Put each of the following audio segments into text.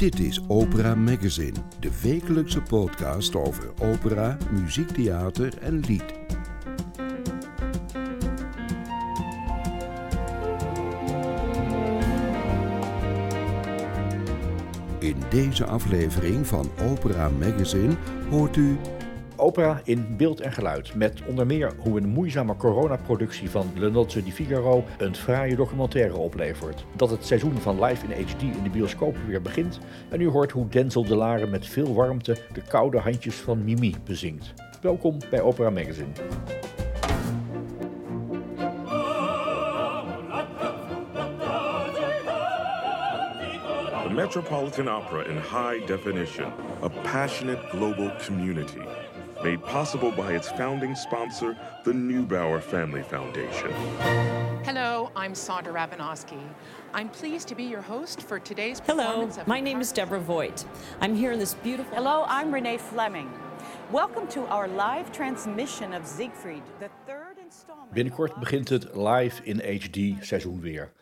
Dit is Opera Magazine, de wekelijkse podcast over opera, muziektheater en lied. In deze aflevering van Opera Magazine hoort u Opera in beeld en geluid. Met onder meer hoe een moeizame coronaproductie van Le Nozze di Figaro een fraaie documentaire oplevert. Dat het seizoen van Live in HD in de bioscoop weer begint. En u hoort hoe Denzel de Lare met veel warmte de koude handjes van Mimi bezingt. Welkom bij Opera Magazine. Metropolitan Opera in high definition, a passionate global community, made possible by its founding sponsor, the Neubauer Family Foundation. Hello, I'm Sandra Rabinowski. I'm pleased to be your host for today's Hello, performance of my name is Deborah Voigt. I'm here in this beautiful. Hello, I'm Renee Fleming. Welcome to our live transmission of Siegfried, the third installment. Binnenkort begint het Live in HD seizoen weer.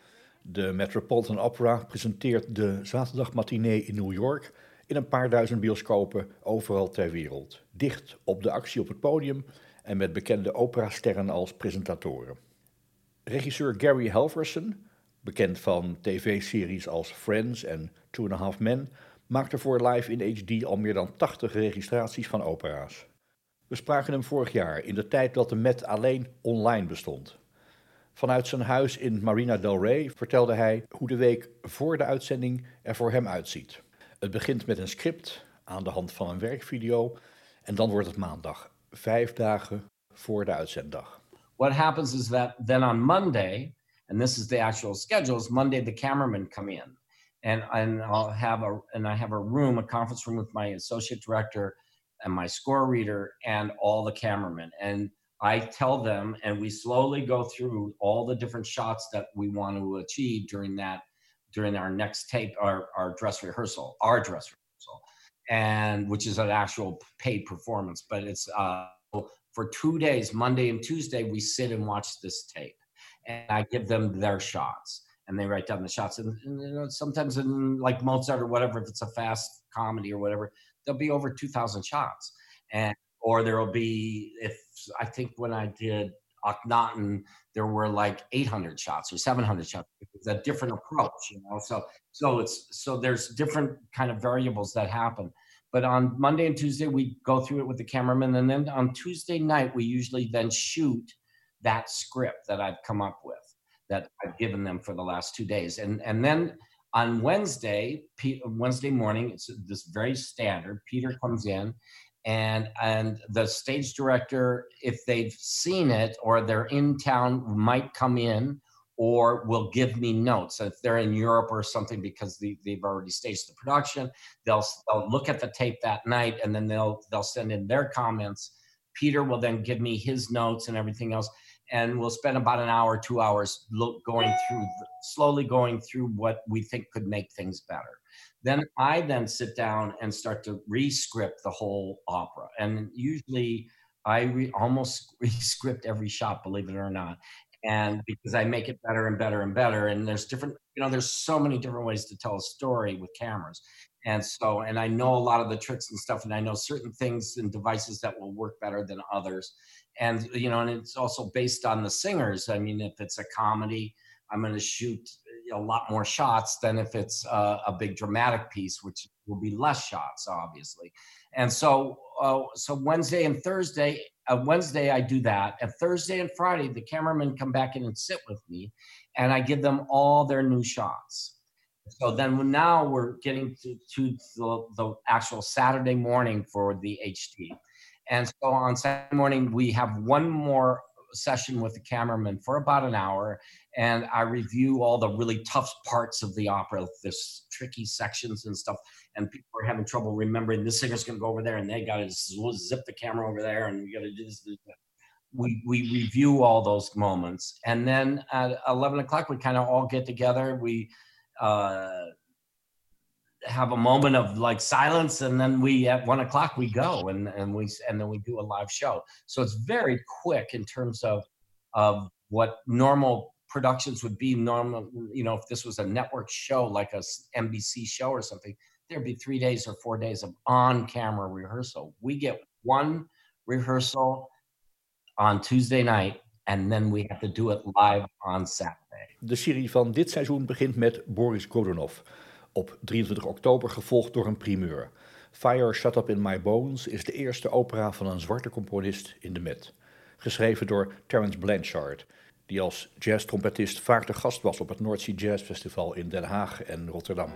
De Metropolitan Opera presenteert de zaterdagmatinee in New York in een paar duizend bioscopen overal ter wereld. Dicht op de actie op het podium en met bekende operasterren als presentatoren. Regisseur Gary Halverson, bekend van tv-series als Friends en Two and a Half Men, maakte voor Live in HD al meer dan 80 registraties van opera's. We spraken hem vorig jaar in de tijd dat de Met alleen online bestond. Vanuit zijn huis in Marina del Rey vertelde hij hoe de week voor de uitzending er voor hem uitziet. Het begint met een script aan de hand van een werkvideo en dan wordt het maandag, vijf dagen voor de uitzenddag. what happens is that then on Monday, and this is the actual schedule, is Monday the cameramen come in, and and I'll have a and I have a room, a conference room with my associate director and my score reader and all the cameramen, and I tell them, and we slowly go through all the different shots that we want to achieve during that during our next tape, our our dress rehearsal, our dress rehearsal, and which is an actual paid performance, but it's uh, for two days, Monday and Tuesday, we sit and watch this tape, and I give them their shots, and they write down the shots. And, and, you know, sometimes in like Mozart or whatever, if it's a fast comedy or whatever, there'll be over two thousand shots, and or there will be if I think when I did Akhenaten, there were like 800 shots or 700 shots. It's a different approach, you know. So so it's so there's different kind of variables that happen. But on Monday and Tuesday, we go through it with the cameraman. And then on Tuesday night, we usually then shoot that script that I've come up with, that I've given them for the last two days. And, and then on Wednesday, Pe- Wednesday morning, it's this very standard. Peter comes in and and the stage director, if they've seen it or they're in town, might come in or will give me notes. If they're in Europe or something because they, they've already staged the production, they'll, they'll look at the tape that night and then they'll they'll send in their comments. Peter will then give me his notes and everything else, and we'll spend about an hour, two hours look, going through, slowly going through what we think could make things better. Then I then sit down and start to re-script the whole opera, and usually I re- almost re-script every shot, believe it or not and because I make it better and better and better. And there's different, you know, there's so many different ways to tell a story with cameras. And so, and I know a lot of the tricks and stuff, and I know certain things and devices that will work better than others. And, you know, and it's also based on the singers. I mean, if it's a comedy, I'm going to shoot a lot more shots than if it's a, a big dramatic piece, which will be less shots, obviously. And so, uh, so Wednesday and Thursday, uh, Wednesday I do that, and Thursday and Friday the cameramen come back in and sit with me, and I give them all their new shots. So then now we're getting to, to the, the actual Saturday morning for the HD. And so on Saturday morning, we have one more session with the cameraman for about an hour and I review all the really tough parts of the opera, this tricky sections and stuff. And people are having trouble remembering this singer's going to go over there, and they got to zip the camera over there, and we got to do this. We we review all those moments, and then at eleven o'clock we kind of all get together. We uh, have a moment of like silence, and then we at one o'clock we go, and and we and then we do a live show. So it's very quick in terms of of what normal productions would be normal you know if this was a network show like a nbc show or something there'd be three days or four days of on-camera rehearsal. We get one rehearsal on Tuesday night, and then we have to do it live on Saturday. De serie van dit seizoen begint met Boris Godunov. Op 23 oktober gevolgd door een primeur. Fire Shut Up In My Bones is de eerste opera van een zwarte componist in de Met. Geschreven door Terence Blanchard, die als jazztrompetist vaak de gast was op het North Sea Jazz Festival in Den Haag en Rotterdam.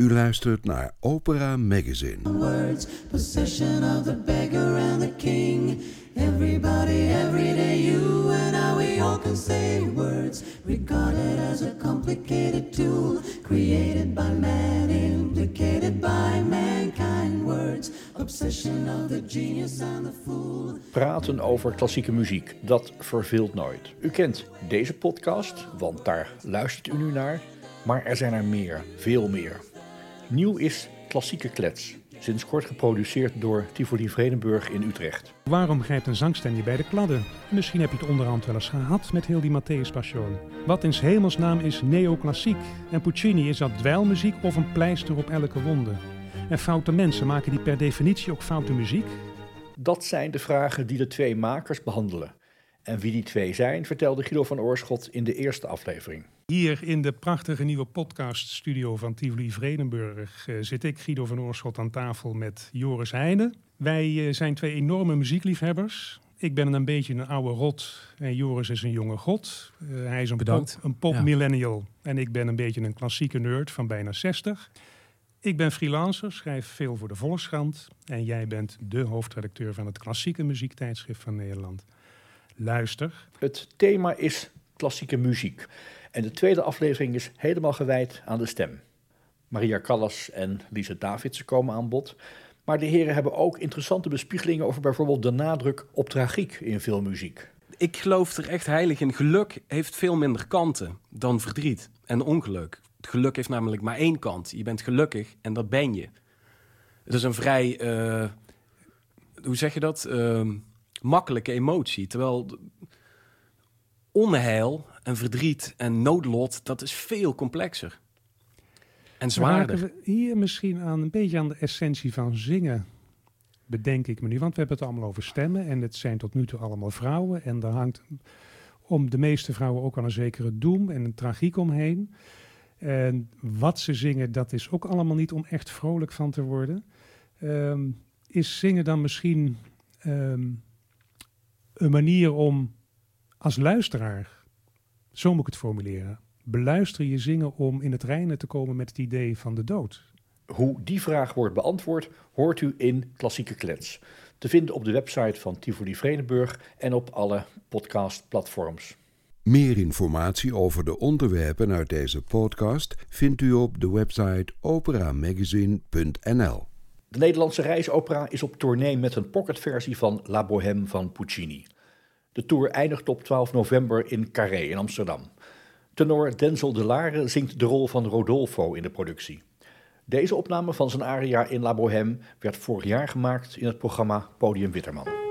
U luistert naar Opera Magazine. words, possession of the beggar and the king. Everybody, every day, you and I, we all can say words, regarded as a complicated tool, created by man, implicated by mankind. Words, obsession of the genius and the fool. Praten over klassieke muziek, dat verveelt nooit. U kent deze podcast, want daar luistert u nu naar. Maar er zijn er meer, veel meer. Nieuw is Klassieke Klets. Sinds kort geproduceerd door Tivoli Vredenburg in Utrecht. Waarom grijpt een zangstem je bij de kladden? Misschien heb je het onderhand wel eens gehad met heel die Matthäus Passion. Wat in 's hemelsnaam is neoclassiek? En Puccini is dat dweilmuziek of een pleister op elke wonde? En foute mensen maken die per definitie ook foute muziek? Dat zijn de vragen die de twee makers behandelen. En wie die twee zijn, vertelde Guido van Oorschot in de eerste aflevering. Hier in de prachtige nieuwe podcaststudio van Tivoli Vredenburg eh, zit ik, Guido van Oorschot, aan tafel met Joris Heijnen. Wij eh, zijn twee enorme muziekliefhebbers. Ik ben een beetje een oude rot en Joris is een jonge god. Eh, hij is een Bedankt. pop, een pop Ja. millennial en ik ben een beetje een klassieke nerd van bijna 60. Ik ben freelancer, schrijf veel voor de Volkskrant. En jij bent de hoofdredacteur van het klassieke muziektijdschrift van Nederland. Luister, Het thema is klassieke muziek. En de tweede aflevering is helemaal gewijd aan de stem. Maria Callas en Lise Davidsen komen aan bod. Maar de heren hebben ook interessante bespiegelingen over bijvoorbeeld de nadruk op tragiek in veel muziek. Ik geloof er echt heilig in. Geluk heeft veel minder kanten dan verdriet en ongeluk. Geluk heeft namelijk maar één kant. Je bent gelukkig en dat ben je. Het is een vrij, eh, hoe zeg je dat? Ehm, makkelijke emotie. Terwijl onheil en verdriet en noodlot, dat is veel complexer. En zwaarder. we hier misschien aan een beetje aan de essentie van zingen. Bedenk ik me nu, want we hebben het allemaal over stemmen en het zijn tot nu toe allemaal vrouwen. En daar hangt om de meeste vrouwen ook al een zekere doem en een tragiek omheen. En wat ze zingen, dat is ook allemaal niet om echt vrolijk van te worden. Ehm, is zingen dan misschien ehm, een manier om als luisteraar, zo moet ik het formuleren, beluister je zingen om in het reinen te komen met het idee van de dood? Hoe die vraag wordt beantwoord, hoort u in Klassieke Klets. Te vinden op de website van Tivoli Vredenburg en op alle podcastplatforms. Meer informatie over de onderwerpen uit deze podcast vindt u op de website operamagazine.nl. De Nederlandse reisopera is op tournee met een pocketversie van La Bohème van Puccini. De tour eindigt op 12 november in Carré in Amsterdam. Tenor Denzel de Lare zingt de rol van Rodolfo in de productie. Deze opname van zijn aria in La Bohème werd vorig jaar gemaakt in het programma Podium Witterman.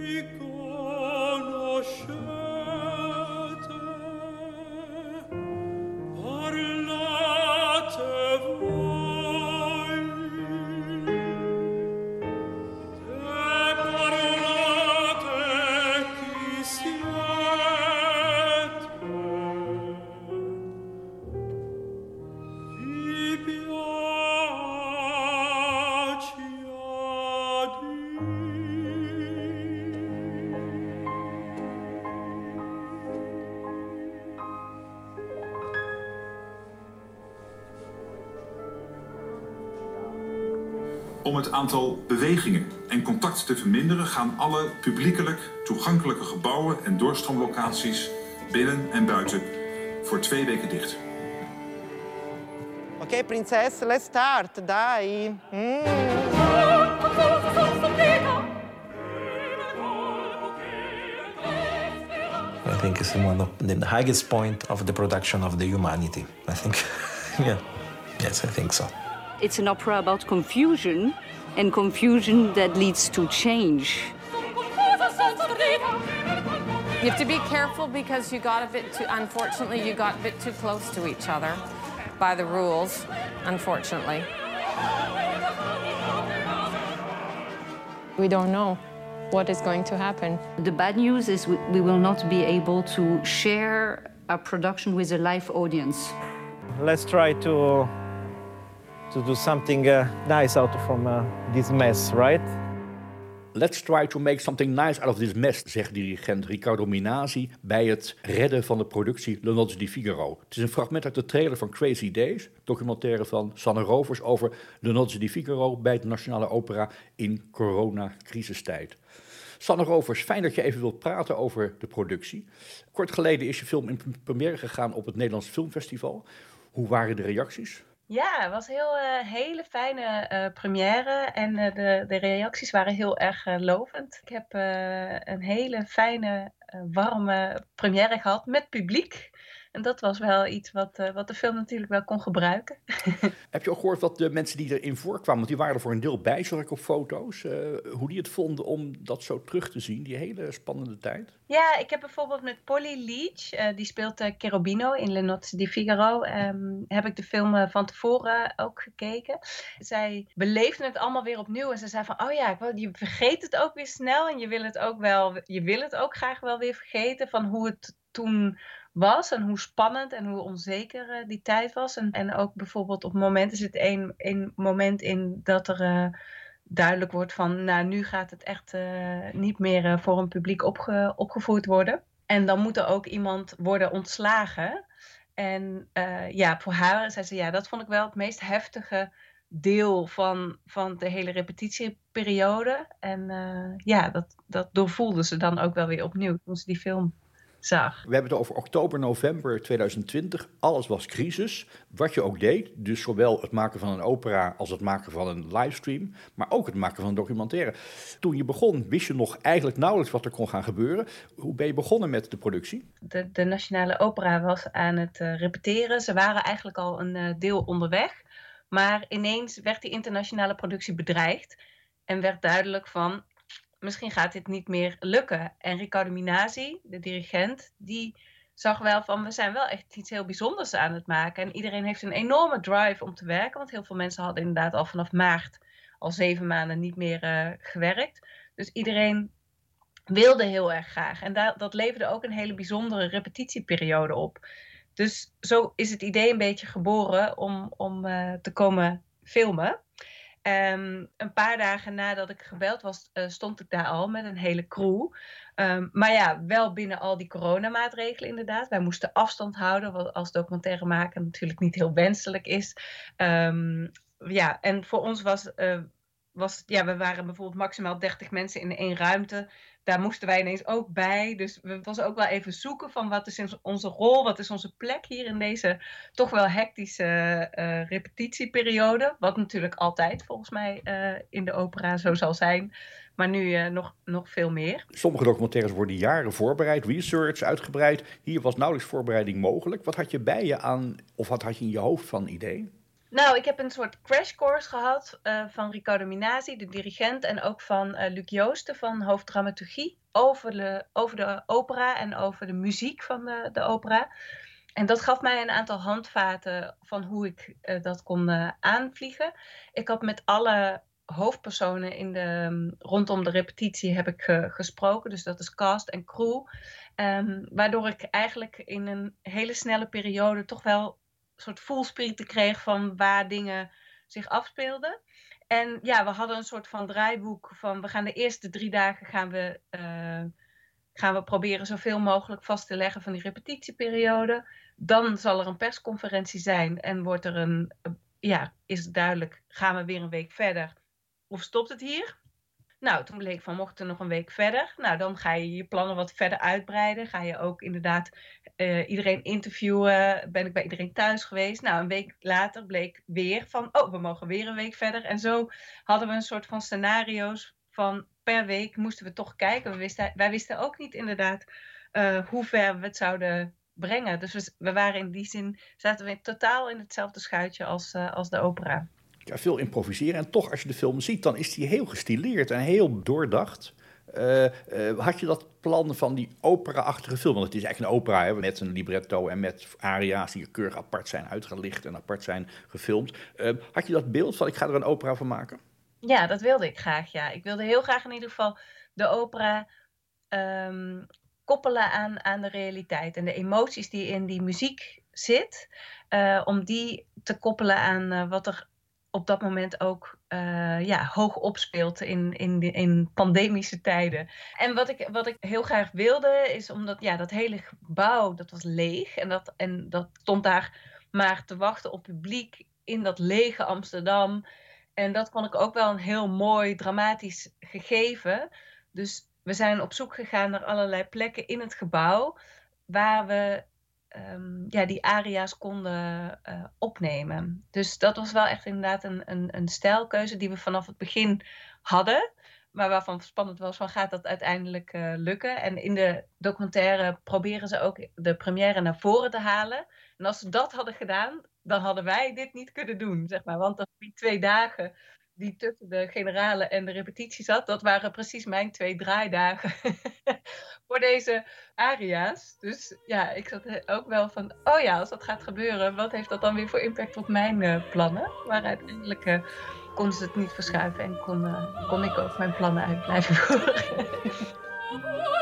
Glück Om het aantal bewegingen en contacten te verminderen gaan alle publiekelijk toegankelijke gebouwen en doorstroomlocaties binnen en buiten voor twee weken dicht. Ok, princesse, let's start, dai. Mm. I think it's one of the highest point of the production of the humanity. I think, yeah, yes, I think so. It's an opera about confusion, and confusion that leads to change. You have to be careful because you got a bit too, unfortunately, you got a bit too close to each other by the rules, unfortunately. We don't know what is going to happen. The bad news is we, we will not be able to share our production with a live audience. Let's try to to do something uh, nice out from uh, this mess, right? Let's try to make something nice out of this mess, zegt dirigent Riccardo Minasi bij het redden van de productie Le Nozze di Figaro. Het is een fragment uit de trailer van Crazy Days, documentaire van Sanne Rovers over Le Nozze di Figaro bij het Nationale Opera in coronacrisistijd. Sanne Rovers, fijn dat je even wilt praten over de productie. Kort geleden is je film in première gegaan op het Nederlands Filmfestival. Hoe waren de reacties? Ja, het was een heel, eh, hele fijne eh, première en eh, de, de reacties waren heel erg lovend. Ik heb een hele fijne, warme première gehad met publiek. En dat was wel iets wat, uh, wat de film natuurlijk wel kon gebruiken. Heb je ook gehoord wat de mensen die erin voorkwamen, want die waren er voor een deel bij, zag ik op foto's, uh, hoe die het vonden om dat zo terug te zien, die hele spannende tijd? Ja, ik heb bijvoorbeeld met Polly Leach, uh, die speelt Cherubino in Le Nozze di Figaro, um, heb ik de film van tevoren ook gekeken. Zij beleefde het allemaal weer opnieuw en ze zei van, oh ja, je vergeet het ook weer snel en je wil het ook wel, je wil het ook graag wel weer vergeten van hoe het toen was en hoe spannend en hoe onzeker uh, die tijd was. En, en ook bijvoorbeeld op momenten zit één, één moment in dat er uh, duidelijk wordt van, nou nu gaat het echt uh, niet meer voor een publiek opge, opgevoerd worden. En dan moet er ook iemand worden ontslagen. En ja, voor haar zei ze, ja, dat vond ik wel het meest heftige deel van, van de hele repetitieperiode. En ja, dat, dat doorvoelde ze dan ook wel weer opnieuw toen ze die film zag. We hebben het over oktober, november 2020. Alles was crisis. Wat je ook deed, dus zowel het maken van een opera als het maken van een livestream, maar ook het maken van een documentaire. Toen je begon, wist je nog eigenlijk nauwelijks wat er kon gaan gebeuren. Hoe ben je begonnen met de productie? De, de Nationale Opera was aan het uh, repeteren. Ze waren eigenlijk al een uh, deel onderweg. Maar ineens werd die internationale productie bedreigd. En werd duidelijk van, misschien gaat dit niet meer lukken. En Riccardo Minasi, de dirigent, die zag wel van we zijn wel echt iets heel bijzonders aan het maken. En iedereen heeft een enorme drive om te werken. Want heel veel mensen hadden inderdaad al vanaf maart al zeven maanden niet meer uh, gewerkt. Dus iedereen wilde heel erg graag. En dat, dat leverde ook een hele bijzondere repetitieperiode op. Dus zo is het idee een beetje geboren om, om uh, te komen filmen. Um, een paar dagen nadat ik gebeld was, uh, stond ik daar al met een hele crew. Um, maar ja, wel binnen al die coronamaatregelen inderdaad. Wij moesten afstand houden, wat als documentaire maken natuurlijk niet heel wenselijk is. Um, ja, en voor ons was, uh, was, ja, we waren bijvoorbeeld maximaal 30 mensen in één ruimte. Daar moesten wij ineens ook bij. Dus we was ook wel even zoeken van wat is onze rol, wat is onze plek hier in deze toch wel hectische uh, repetitieperiode. Wat natuurlijk altijd volgens mij uh, in de opera zo zal zijn. Maar nu uh, nog, nog veel meer. Sommige documentaires worden jaren voorbereid, research uitgebreid. Hier was nauwelijks voorbereiding mogelijk. Wat had je bij je aan, of wat had je in je hoofd van ideeën? Nou, ik heb een soort crash course gehad uh, van Riccardo Minasi, de dirigent, en ook van uh, Luc Joosten van hoofddramaturgie over de, over de opera en over de muziek van de, de opera. En dat gaf mij een aantal handvaten van hoe ik uh, dat kon aanvliegen. Ik had met alle hoofdpersonen in de, rondom de repetitie heb ik gesproken, dus dat is cast en crew. Um, waardoor ik eigenlijk in een hele snelle periode toch wel soort voelsprieten kreeg van waar dingen zich afspeelden. En ja, we hadden een soort van draaiboek van we gaan de eerste drie dagen gaan we, uh, gaan we proberen zoveel mogelijk vast te leggen van die repetitieperiode. Dan zal er een persconferentie zijn en wordt er een, ja, is het duidelijk, gaan we weer een week verder of stopt het hier? Nou, toen bleek van, mocht er nog een week verder, nou, dan ga je je plannen wat verder uitbreiden. Ga je ook inderdaad uh, iedereen interviewen. Ben ik bij iedereen thuis geweest? Nou, een week later bleek weer van, oh, we mogen weer een week verder. En zo hadden we een soort van scenario's van per week moesten we toch kijken. We wisten, wij wisten ook niet inderdaad uh, hoe ver we het zouden brengen. Dus we, waren in die zin, zaten we totaal in hetzelfde schuitje als, uh, als de opera ja, veel improviseren. En toch, als je de film ziet, dan is die heel gestileerd en heel doordacht. Uh, uh, had je dat plan van die opera-achtige film? Want het is eigenlijk een opera hè, met een libretto en met aria's die keurig apart zijn uitgelicht en apart zijn gefilmd. Uh, had je dat beeld van ik ga er een opera van maken? Ja, dat wilde ik graag. Ja, ik wilde heel graag in ieder geval de opera um, koppelen aan, aan de realiteit en de emoties die in die muziek zit, om die te koppelen aan wat er op dat moment ook uh, ja, hoog opspeelt in, in, in pandemische tijden. En wat ik, wat ik heel graag wilde, is omdat ja, dat hele gebouw, dat was leeg. En dat, en dat stond daar maar te wachten op publiek in dat lege Amsterdam. En dat vond ik ook wel een heel mooi, dramatisch gegeven. Dus we zijn op zoek gegaan naar allerlei plekken in het gebouw waar we um, ja, die aria's konden uh, opnemen. Dus dat was wel echt inderdaad een, een, een stijlkeuze die we vanaf het begin hadden. maar waarvan spannend was van gaat dat uiteindelijk uh, lukken. En in de documentaire proberen ze ook de première naar voren te halen. En als ze dat hadden gedaan, dan hadden wij dit niet kunnen doen, zeg maar. Want die twee dagen die tussen de generale en de repetitie zat, dat waren precies mijn twee draaidagen voor deze aria's. Dus ja, ik zat ook wel van, oh ja, als dat gaat gebeuren, wat heeft dat dan weer voor impact op mijn uh, plannen? Maar uiteindelijk uh, konden ze het niet verschuiven en kon, uh, kon ik ook mijn plannen uit blijven voeren.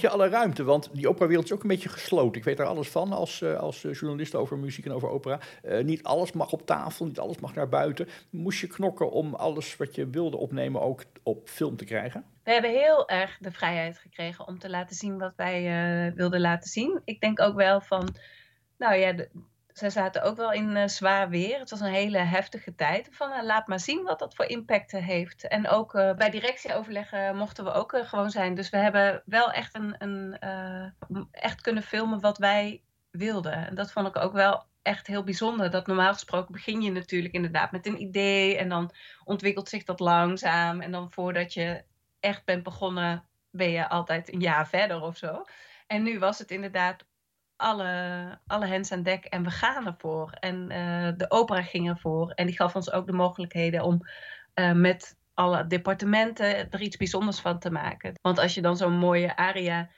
je alle ruimte? Want die operawereld is ook een beetje gesloten. Ik weet er alles van als, uh, als journalist over muziek en over opera. Uh, niet alles mag op tafel, niet alles mag naar buiten. Moest je knokken om alles wat je wilde opnemen ook op film te krijgen? We hebben heel erg de vrijheid gekregen om te laten zien wat wij wilden laten zien. Ik denk ook wel van, nou ja, zij zaten ook wel in uh, zwaar weer. Het was een hele heftige tijd. Van uh, laat maar zien wat dat voor impact heeft. En ook bij directieoverleggen mochten we ook gewoon zijn. Dus we hebben wel echt, een, een echt kunnen filmen wat wij wilden. En dat vond ik ook wel echt heel bijzonder. Dat normaal gesproken begin je natuurlijk inderdaad met een idee. En dan ontwikkelt zich dat langzaam. En dan voordat je echt bent begonnen, ben je altijd een jaar verder of zo. En nu was het inderdaad alle, alle hens aan dek en we gaan ervoor. En uh, de opera ging ervoor. En die gaf ons ook de mogelijkheden om uh, met alle departementen er iets bijzonders van te maken. Want als je dan zo'n mooie aria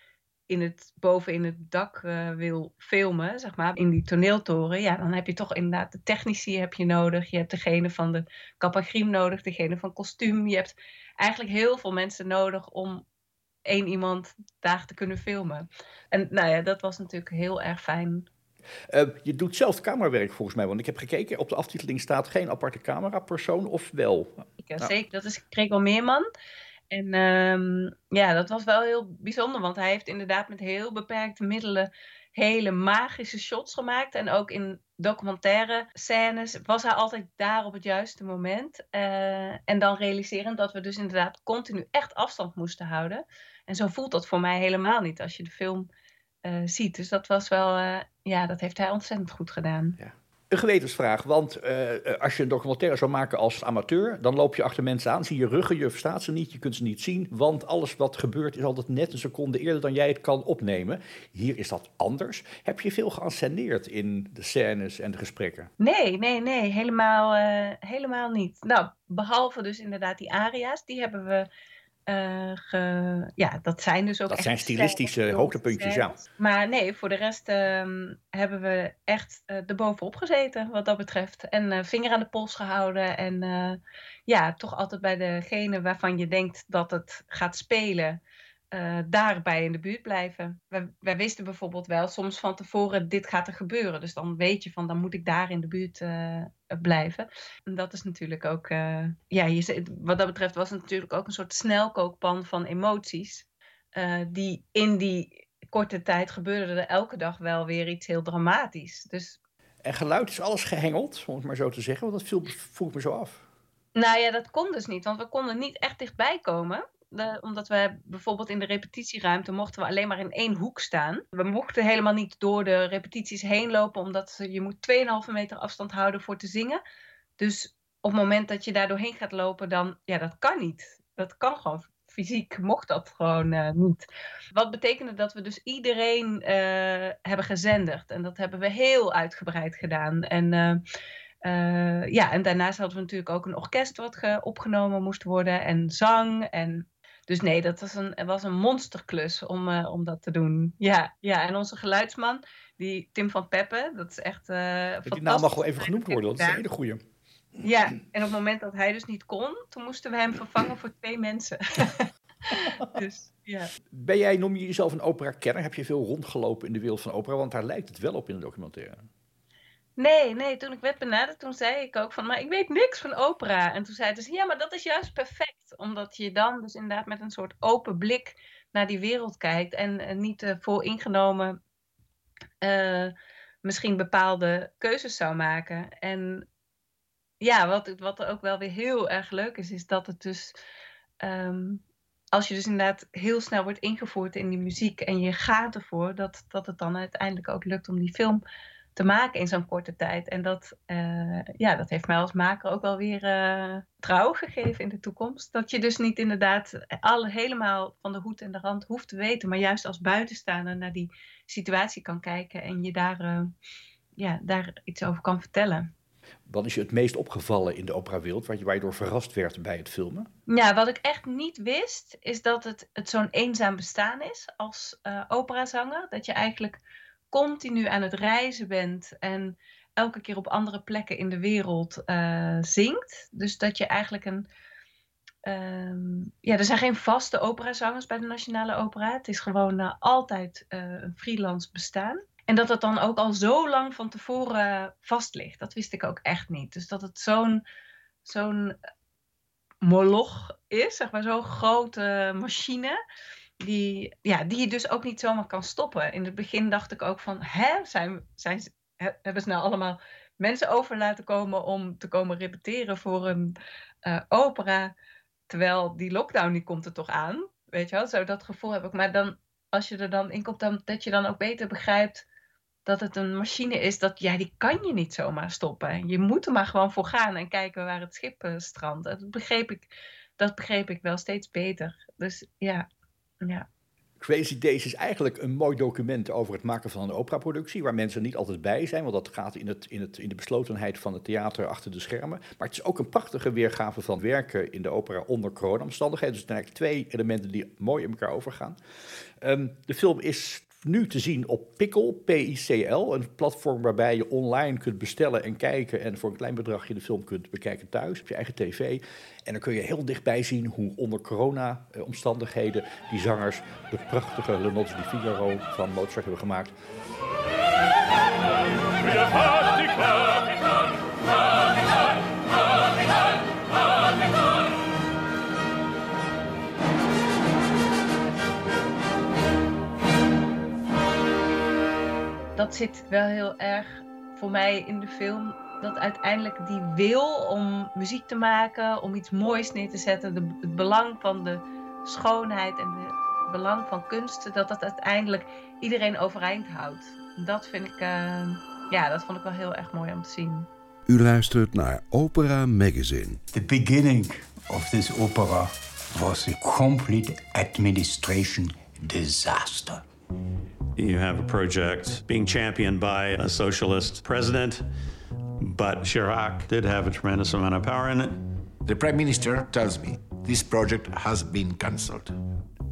in het, boven in het dak uh, wil filmen, zeg maar, in die toneeltoren, ja, dan heb je toch inderdaad de technici heb je nodig. Je hebt degene van de kapagrim nodig, degene van kostuum. Je hebt eigenlijk heel veel mensen nodig om één iemand daar te kunnen filmen. En nou ja, dat was natuurlijk heel erg fijn. Uh, je doet zelf camerawerk volgens mij, want ik heb gekeken, op de aftiteling staat geen aparte camerapersoon, of wel? Ja, nou. zeker, dat is Gregor Meerman. En um, ja, dat was wel heel bijzonder, want hij heeft inderdaad met heel beperkte middelen hele magische shots gemaakt. En ook in documentaire scènes was hij altijd daar op het juiste moment. Uh, en dan realiserend dat we dus inderdaad continu echt afstand moesten houden. En zo voelt dat voor mij helemaal niet als je de film uh, ziet. Dus dat was wel, uh, ja, dat heeft hij ontzettend goed gedaan. Ja. Een gewetensvraag, want uh, als je een documentaire zou maken als amateur, dan loop je achter mensen aan, zie je ruggen, je verstaat ze niet, je kunt ze niet zien, want alles wat gebeurt is altijd net een seconde eerder dan jij het kan opnemen. Hier is dat anders. Heb je veel geanceneerd in de scènes en de gesprekken? Nee, nee, nee, helemaal, helemaal niet. Nou, behalve dus inderdaad die aria's, die hebben we uh, ge, ja, dat zijn dus ook. Dat zijn stilistische hoogtepuntjes, ja. Maar nee, voor de rest uh, hebben we echt uh, erbovenop gezeten, wat dat betreft. En uh, vinger aan de pols gehouden. En ja, toch altijd bij degene waarvan je denkt dat het gaat spelen. Uh, daarbij in de buurt blijven. Wij, wij, wisten bijvoorbeeld wel soms van tevoren, dit gaat er gebeuren. Dus dan weet je van, dan moet ik daar in de buurt uh, blijven. En dat is natuurlijk ook, uh, ja, je, wat dat betreft was het natuurlijk ook een soort snelkookpan van emoties. die in die korte tijd gebeurde er elke dag wel weer iets heel dramatisch. Dus... En geluid is alles gehengeld, om het maar zo te zeggen, want dat viel, voel ik me zo af. Nou ja, dat kon dus niet, want we konden niet echt dichtbij komen. Omdat we bijvoorbeeld in de repetitieruimte mochten we alleen maar in één hoek staan. We mochten helemaal niet door de repetities heen lopen, omdat je moet 2,5 meter afstand houden voor te zingen. Dus op het moment dat je daar doorheen gaat lopen, dan, ja, dat kan niet. Dat kan gewoon. Fysiek mocht dat gewoon uh, niet. Wat betekende dat we dus iedereen uh, hebben gezenderd. En dat hebben we heel uitgebreid gedaan. En... Uh, ja, en daarnaast hadden we natuurlijk ook een orkest wat opgenomen moest worden en zang. En dus nee, dat was een, was een monsterklus om, uh, om dat te doen. Ja, ja, en onze geluidsman, die Tim van Peppe, dat is echt. Uh, die naam mag wel even genoemd worden, dat is een hele goeie. Ja, en op het moment dat hij dus niet kon, toen moesten we hem vervangen voor twee mensen. dus ja. Ben jij, noem je jezelf een opera-kenner? Heb je veel rondgelopen in de wereld van opera? Want daar lijkt het wel op in de documentaire. Nee, nee, toen ik werd benaderd, toen zei ik ook van, maar ik weet niks van opera. En toen zei ze, ja, maar dat is juist perfect. Omdat je dan dus inderdaad met een soort open blik naar die wereld kijkt. En, en niet uh, vooringenomen uh, misschien bepaalde keuzes zou maken. En ja, wat, wat er ook wel weer heel erg leuk is, is dat het dus... Um, als je dus inderdaad heel snel wordt ingevoerd in die muziek en je gaat ervoor, dat, dat het dan uiteindelijk ook lukt om die film te maken in zo'n korte tijd. En dat, uh, ja, dat heeft mij als maker ook wel weer uh, trouw gegeven in de toekomst. Dat je dus niet inderdaad alle, helemaal van de hoed en de rand hoeft te weten, maar juist als buitenstaander naar die situatie kan kijken en je daar, uh, ja, daar iets over kan vertellen. Wat is je het meest opgevallen in de operawereld, waar je, waar je door verrast werd bij het filmen? Ja, wat ik echt niet wist, is dat het, het zo'n eenzaam bestaan is als operazanger. Dat je eigenlijk continu aan het reizen bent en elke keer op andere plekken in de wereld uh, zingt. Dus dat je eigenlijk een. Um, ja, er zijn geen vaste operazangers bij de Nationale Opera. Het is gewoon uh, altijd uh, een freelance bestaan. En dat het dan ook al zo lang van tevoren vast ligt. Dat wist ik ook echt niet. Dus dat het zo'n zo'n moloch is, zeg maar, zo'n grote machine die, ja, die je dus ook niet zomaar kan stoppen. In het begin dacht ik ook van, hè, zijn, zijn, hebben ze nou allemaal mensen over laten komen om te komen repeteren voor een uh, opera, terwijl die lockdown die komt er toch aan, weet je wel? Zo dat gevoel heb ik. Maar dan, als je er dan in komt, dan, dat je dan ook beter begrijpt dat het een machine is, dat ja, die kan je niet zomaar stoppen. Je moet er maar gewoon voor gaan en kijken waar het schip uh, strandt. Dat begreep ik, dat begreep ik wel steeds beter. Dus ja, ja. Crazy Days is eigenlijk een mooi document over het maken van een operaproductie, waar mensen niet altijd bij zijn, want dat gaat in, het, in, het, in de beslotenheid van het theater achter de schermen. Maar het is ook een prachtige weergave van werken in de opera onder corona-omstandigheden. Dus het zijn eigenlijk twee elementen die mooi in elkaar overgaan. Um, de film is nu te zien op Pickle, P-I-C-L, een platform waarbij je online kunt bestellen en kijken en voor een klein bedragje de film kunt bekijken thuis op je eigen tv. En dan kun je heel dichtbij zien hoe onder corona-omstandigheden die zangers de prachtige Le Nozze di Figaro van Mozart hebben gemaakt. Dat zit wel heel erg voor mij in de film. Dat uiteindelijk die wil om muziek te maken, om iets moois neer te zetten, de, het belang van de schoonheid en het belang van kunst, dat dat uiteindelijk iedereen overeind houdt. Dat vind ik, uh, ja, dat vond ik wel heel erg mooi om te zien. U luistert naar Opera Magazine. The beginning of this opera was a complete administration disaster. You have a project being championed by a socialist president, but Chirac did have a tremendous amount of power in it. The prime minister tells me this project has been cancelled.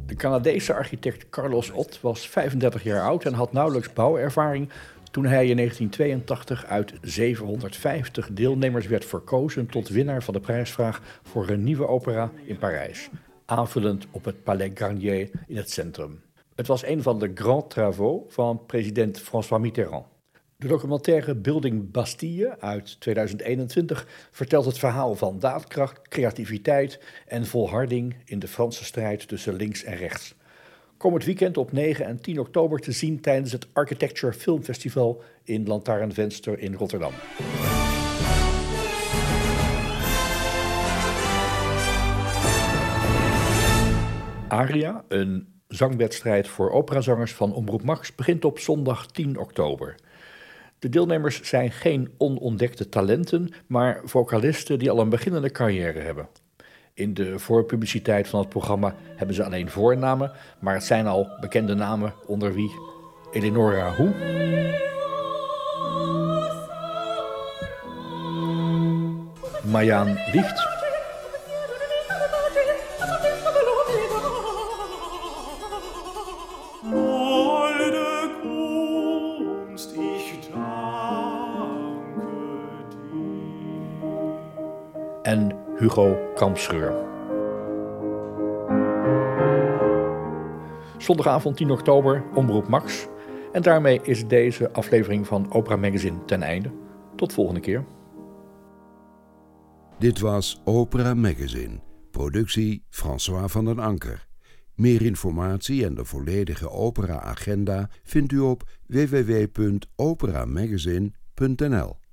De Canadese architect Carlos Ott was 35 jaar oud en had nauwelijks bouwervaring toen hij in 1982 uit 750 deelnemers werd verkozen tot winnaar van de prijsvraag voor een nieuwe opera in Parijs, aanvullend op het Palais Garnier in het centrum. Het was een van de grands travaux van president François Mitterrand. De documentaire Building Bastille uit 2021 vertelt het verhaal van daadkracht, creativiteit en volharding in de Franse strijd tussen links en rechts. Kom het weekend op 9 en 10 oktober te zien tijdens het Architecture Film Festival in Lantaarnvenster in Rotterdam. Aria, een zangwedstrijd voor operazangers van Omroep Max begint op zondag 10 oktober. De deelnemers zijn geen onontdekte talenten, maar vocalisten die al een beginnende carrière hebben. In de voorpubliciteit van het programma hebben ze alleen voornamen, maar het zijn al bekende namen onder wie Eleonora Hoe, Marjaan Wicht, Hugo Kampschreur. Zondagavond 10 oktober, Omroep Max. En daarmee is deze aflevering van Opera Magazine ten einde. Tot volgende keer. Dit was Opera Magazine, productie François van den Anker. Meer informatie en de volledige opera-agenda vindt u op www.operamagazine.nl.